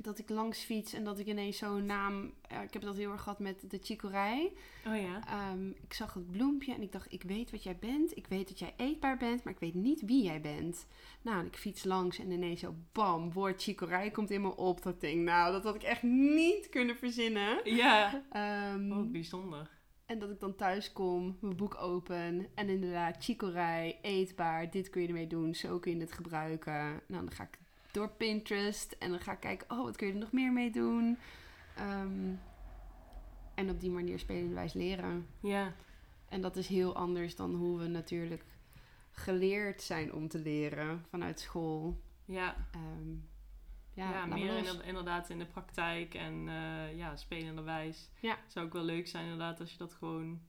dat ik langs fiets en dat ik ineens zo'n naam. ik heb dat heel erg gehad met de chicorij. Oh ja. Ehm, ik zag het bloempje en ik dacht, ik weet wat jij bent. Ik weet dat jij eetbaar bent, maar ik weet niet wie jij bent. Nou, ik fiets langs en ineens zo, bam, woord chicorij komt in me op. Dat ding, nou, dat had ik echt niet kunnen verzinnen. Ja. Ehm, Wat bijzonder. en dat ik dan thuis kom, mijn boek open en inderdaad, chicorij, eetbaar, dit kun je ermee doen, zo kun je het gebruiken. Nou, dan ga ik door Pinterest en dan ga ik kijken, oh, wat kun je er nog meer mee doen? Ehm, en op die manier spelenderwijs leren. Ja. En dat is heel anders dan hoe we natuurlijk geleerd zijn om te leren vanuit school. Ja. Ehm, Ja, meer inderdaad in de praktijk en eh ja, spelenderwijs. Ja. Zou ook wel leuk zijn inderdaad als je dat gewoon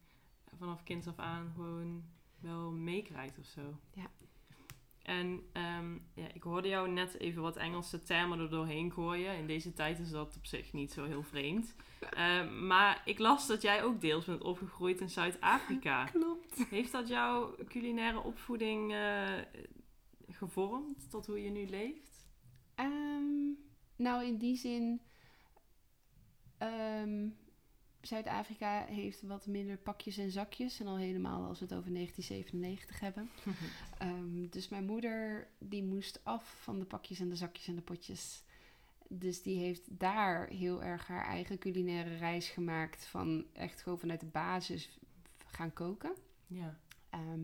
vanaf kind af aan gewoon wel meekrijgt of zo. Ja. En ehm, ja, ik hoorde jou net even wat Engelse termen er doorheen gooien. In deze tijd is dat op zich niet zo heel vreemd. Ehm, maar ik las dat jij ook deels bent opgegroeid in Zuid-Afrika. Klopt. Heeft dat jouw culinaire opvoeding eh, gevormd tot hoe je nu leeft? Ehm, nou, in die zin. Zuid-Afrika heeft wat minder pakjes en zakjes. En al helemaal als we het over 1997 hebben. Ehm, dus mijn moeder die moest af van de pakjes en de zakjes en de potjes. Dus die heeft daar heel erg haar eigen culinaire reis gemaakt. Van echt gewoon vanuit de basis gaan koken. Ja. Ehm,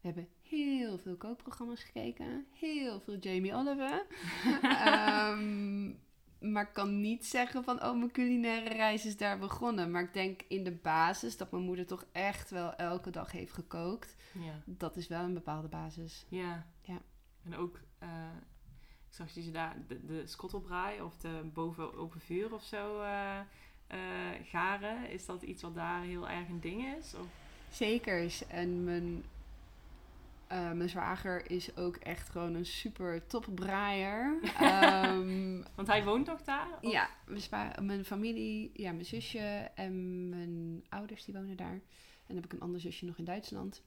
we hebben heel veel kookprogramma's gekeken. Heel veel Jamie Oliver. Ehm, maar ik kan niet zeggen van, oh, mijn culinaire reis is daar begonnen. Maar ik denk in de basis dat mijn moeder toch echt wel elke dag heeft gekookt. Ja. Dat is wel een bepaalde basis. Ja. Ja. En ook, eh, ik zag dat je daar de, de skottelbraai of de boven open vuur of zo eh, eh, garen. Is dat iets wat daar heel erg een ding is? Of? Zeker. En mijn, eh, mijn zwager is ook echt gewoon een super topbraaier. Ehm Want hij woont nog daar? Of- Ja, mijn familie, ja, mijn zusje en mijn ouders die wonen daar. En dan heb ik een ander zusje nog in Duitsland.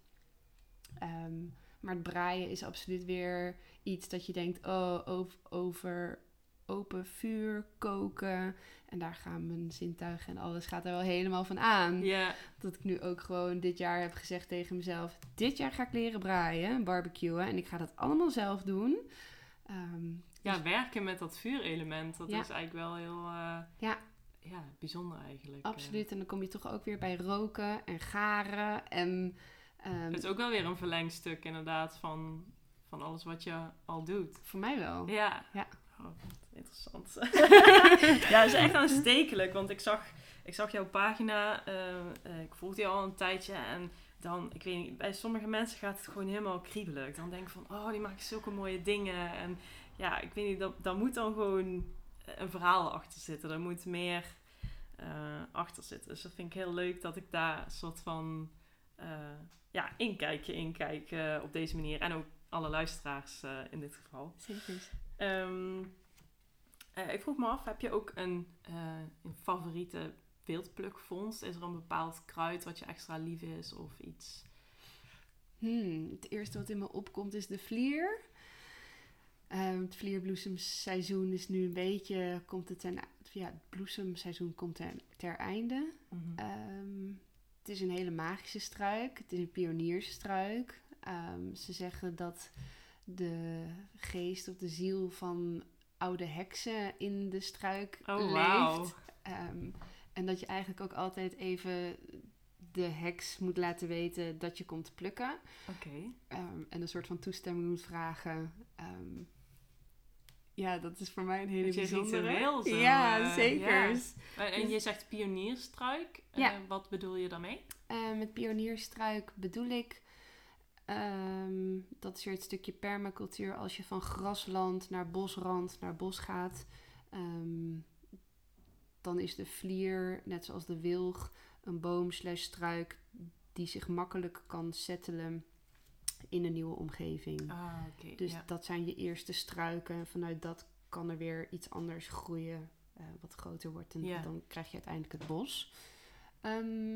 Ehm, maar het braaien is absoluut weer iets dat je denkt, oh, over, over open vuur koken. En daar gaan mijn zintuigen en alles gaat er wel helemaal van aan. Ja. Dat ik nu ook gewoon dit jaar heb gezegd tegen mezelf, dit jaar ga ik leren braaien, barbecuen. En ik ga dat allemaal zelf doen. Ehm, ja, werken met dat vuurelement, dat Ja. is eigenlijk wel heel eh, Ja. ja, bijzonder eigenlijk. eh. Absoluut. En dan kom je toch ook weer bij roken en garen. En ehm, Het is ook wel weer een verlengstuk inderdaad van, van alles wat je al doet. voor mij wel. Ja. Ja. Oh, interessant. ja, is echt aanstekelijk, want ik zag, ik zag jouw pagina, eh, eh, ik volgde je al een tijdje en dan, ik weet niet, bij sommige mensen gaat het gewoon helemaal kriebelen. Dan denk ik van, oh, die maken zulke mooie dingen. En ja, ik weet niet, daar moet dan gewoon een verhaal achter zitten. Er moet meer eh, achter zitten. Dus dat vind ik heel leuk dat ik daar een soort van, eh ja, inkijkje inkijk eh, op deze manier. En ook alle luisteraars in dit geval. Zeker. Ehm, eh, ik vroeg me af, heb je ook een, eh, een favoriete wildplukvondst? Is er een bepaald kruid wat je extra lief is of iets? Hmm, het eerste wat in me opkomt is de vlier. Ehm, het vlierbloesemseizoen is nu een beetje, komt het ten, ja, het bloesemseizoen komt ten, ter einde. Ehm, het is een hele magische struik. Het is een pioniersstruik. Ze zeggen dat de geest of de ziel van oude heksen in de struik oh, leeft. wauw. Ehm, en dat je eigenlijk ook altijd even de heks moet laten weten dat je komt plukken. Oké. Ehm, en een soort van toestemming moet vragen. Ehm, ja, dat is voor mij een hele Dat bijzondere. zo, ja, eh, zeker. ja. En, en je zegt pionierstruik. Eh, Ja. wat bedoel je daarmee? Eh, met pionierstruik bedoel ik ehm, dat is weer het stukje permacultuur. Als je van grasland naar bosrand naar bos gaat, ehm, dan is de vlier, net zoals de wilg, een boom slash struik die zich makkelijk kan settelen in een nieuwe omgeving. Ah. Dus ja. dat zijn je eerste struiken. En vanuit dat kan er weer iets anders groeien, eh, wat groter wordt. En dan krijg je uiteindelijk het bos. Ehm,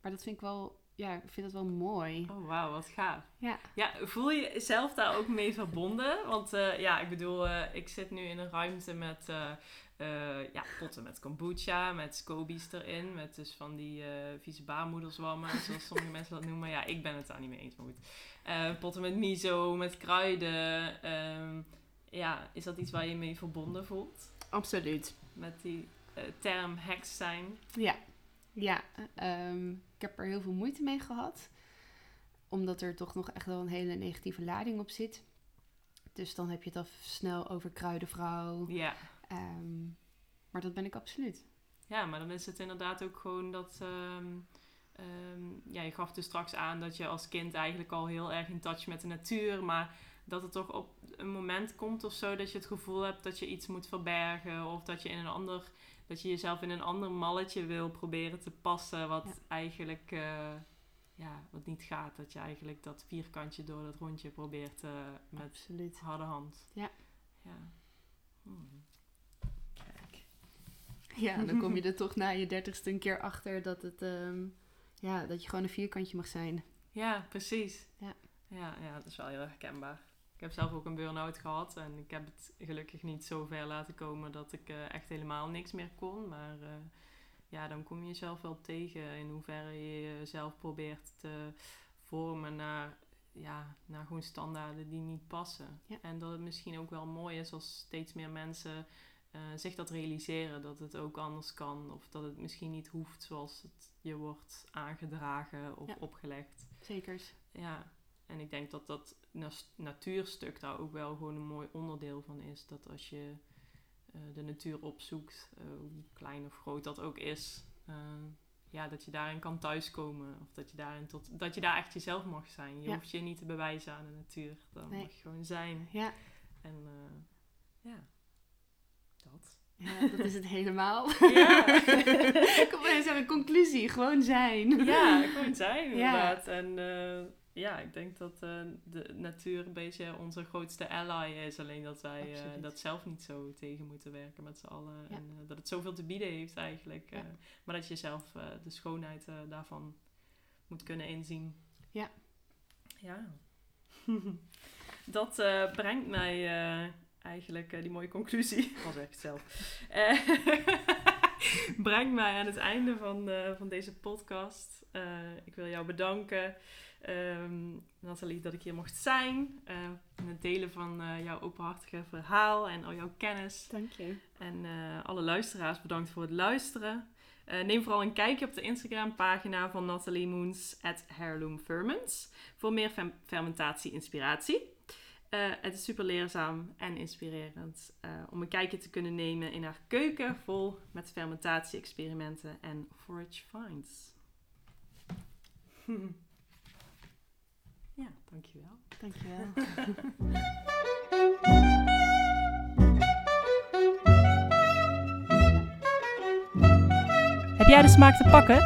maar dat vind ik wel, ja, ik vind dat wel mooi. Oh, wauw, wat gaaf. Ja. Ja, voel je jezelf daar ook mee verbonden? Want eh, ja, ik bedoel, eh, ik zit nu in een ruimte met eh, ja, potten met kombucha, met scobies erin, met dus van die vieze baarmoederzwammen, zoals sommige mensen dat noemen. Ja, ik ben het daar niet mee eens, maar goed. Potten met miso, met kruiden. Ehm, ja, is dat iets waar je mee verbonden voelt? Absoluut. Met die term heks zijn? Ja, ja ehm, ik heb er heel veel moeite mee gehad. Omdat er toch nog echt wel een hele negatieve lading op zit. Dus dan heb je het al snel over kruidenvrouw. Ja. Ehm, maar dat ben ik absoluut. Ja, maar dan is het inderdaad ook gewoon dat. ehm, ja, je gaf dus straks aan dat je als kind eigenlijk al heel erg in touch met de natuur. Maar dat het toch op een moment komt of zo dat je het gevoel hebt dat je iets moet verbergen. Of dat je in een ander. Dat je jezelf in een ander malletje wil proberen te passen. Wat Ja. eigenlijk. eh, ja, wat niet gaat. Dat je eigenlijk dat vierkantje door dat rondje probeert eh, met Absoluut. harde hand. Ja. Ja. Hmm. Kijk. Ja, dan kom je er toch na je dertigste een keer achter dat, het, ehm, ja, dat je gewoon een vierkantje mag zijn. Ja, precies. Ja. Ja, ja, dat is wel heel herkenbaar. Ik heb zelf ook een burn-out gehad en ik heb het gelukkig niet zo ver laten komen dat ik eh, echt helemaal niks meer kon. Maar eh, ja, dan kom je jezelf wel tegen in hoeverre je jezelf probeert te vormen naar, ja, naar gewoon standaarden die niet passen. Ja. En dat het misschien ook wel mooi is als steeds meer mensen eh, zich dat realiseren, dat het ook anders kan. Of dat het misschien niet hoeft zoals het je wordt aangedragen of Ja. opgelegd. Zeker. Ja, en ik denk dat dat natuurstuk daar ook wel gewoon een mooi onderdeel van is. Dat als je eh, de natuur opzoekt, eh, hoe klein of groot dat ook is, eh, ja, dat je daarin kan thuiskomen. Of dat je, daarin tot, dat je daar echt jezelf mag zijn. Je Ja. hoeft je niet te bewijzen aan de natuur. Dan Nee. mag je gewoon zijn. Ja. En ja, dat. ja, dat is het helemaal. Ja. Ik wil even zeggen, conclusie, gewoon zijn. Ja, gewoon zijn Ja. inderdaad. En ja, ik denk dat eh, de natuur een beetje onze grootste ally is. Alleen dat wij eh, dat zelf niet zo tegen moeten werken met z'n allen. Ja. En eh, dat het zoveel te bieden heeft eigenlijk. Ja. maar dat je zelf de schoonheid daarvan moet kunnen inzien. Ja. Ja. dat brengt mij eigenlijk, die mooie conclusie, was echt zelf, brengt mij aan het einde van, eh, van deze podcast. Eh, ik wil jou bedanken, ehm, Nathalie, dat ik hier mocht zijn. en het delen van jouw openhartige verhaal en al jouw kennis. Dank je. En alle luisteraars bedankt voor het luisteren. Neem vooral een kijkje op de Instagram-pagina van Nathalie Moons at Heirloom Ferments voor meer fermentatie-inspiratie. Eh, het is super leerzaam en inspirerend eh, om een kijkje te kunnen nemen in haar keuken vol met fermentatie-experimenten en forage finds. ja, dankjewel. Dankjewel. Heb jij de smaak te pakken?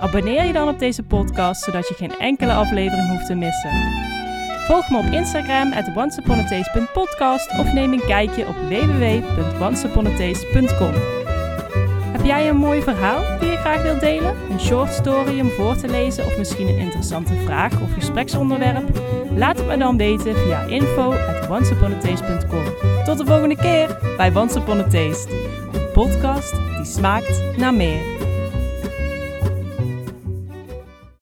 Abonneer je dan op deze podcast, zodat je geen enkele aflevering hoeft te missen. Volg me op Instagram at of neem een kijkje op www.onceuponataste.com. Heb jij een mooi verhaal die je graag wilt delen? Een short story om voor te lezen of misschien een interessante vraag of gespreksonderwerp? Laat het me dan weten via info at. Tot de volgende keer bij Once Upon a Taste, een podcast die smaakt naar meer.